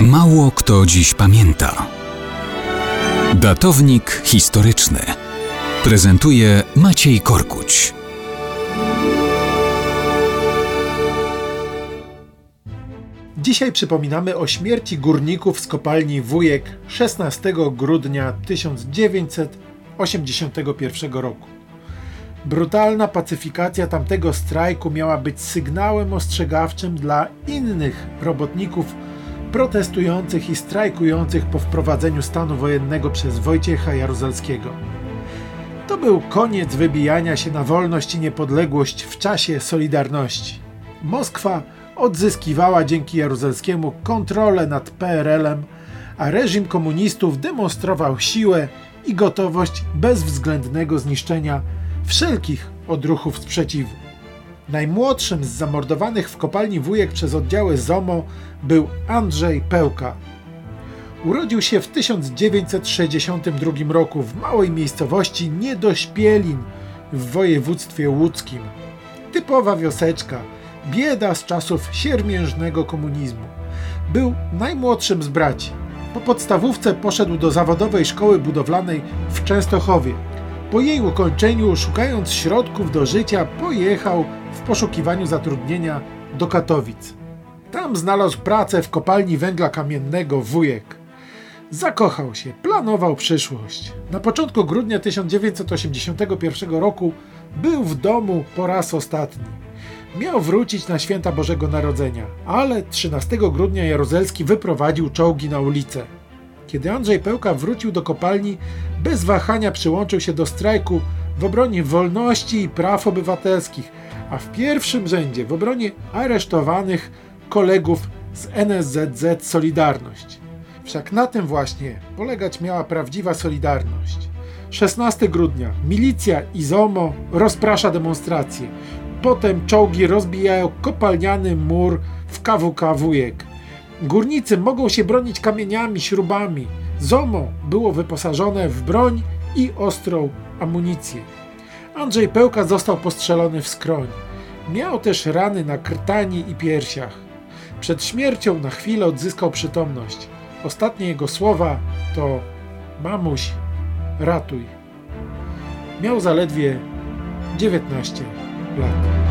Mało kto dziś pamięta. Datownik historyczny prezentuje Maciej Korkuć. Dzisiaj przypominamy o śmierci górników z kopalni Wujek 16 grudnia 1981 roku. Brutalna pacyfikacja tamtego strajku miała być sygnałem ostrzegawczym dla innych robotników protestujących i strajkujących po wprowadzeniu stanu wojennego przez Wojciecha Jaruzelskiego. To był koniec wybijania się na wolność i niepodległość w czasie Solidarności. Moskwa odzyskiwała dzięki Jaruzelskiemu kontrolę nad PRL-em, a reżim komunistów demonstrował siłę i gotowość bezwzględnego zniszczenia wszelkich odruchów sprzeciwu. Najmłodszym z zamordowanych w kopalni wujek przez oddziały ZOMO był Andrzej Pełka. Urodził się w 1962 roku w małej miejscowości Niedośpielin w województwie łódzkim. Typowa wioseczka, bieda z czasów siermiężnego komunizmu. Był najmłodszym z braci. Po podstawówce poszedł do zawodowej szkoły budowlanej w Częstochowie. Po jej ukończeniu, szukając środków do życia, pojechał w poszukiwaniu zatrudnienia do Katowic. Tam znalazł pracę w kopalni węgla kamiennego Wujek. Zakochał się, planował przyszłość. Na początku grudnia 1981 roku był w domu po raz ostatni. Miał wrócić na święta Bożego Narodzenia, ale 13 grudnia Jaruzelski wyprowadził czołgi na ulicę. Kiedy Andrzej Pełka wrócił do kopalni, bez wahania przyłączył się do strajku w obronie wolności i praw obywatelskich, a w pierwszym rzędzie w obronie aresztowanych kolegów z NSZZ Solidarność. Wszak na tym właśnie polegać miała prawdziwa Solidarność. 16 grudnia milicja i ZOMO rozprasza demonstracje. Potem czołgi rozbijają kopalniany mur w KWK Wujek. Górnicy mogą się bronić kamieniami, śrubami. ZOMO było wyposażone w broń i ostrą amunicję. Andrzej Pełka został postrzelony w skroń. Miał też rany na krtani i piersiach. Przed śmiercią na chwilę odzyskał przytomność. Ostatnie jego słowa to Mamuś, ratuj. Miał zaledwie 19 lat.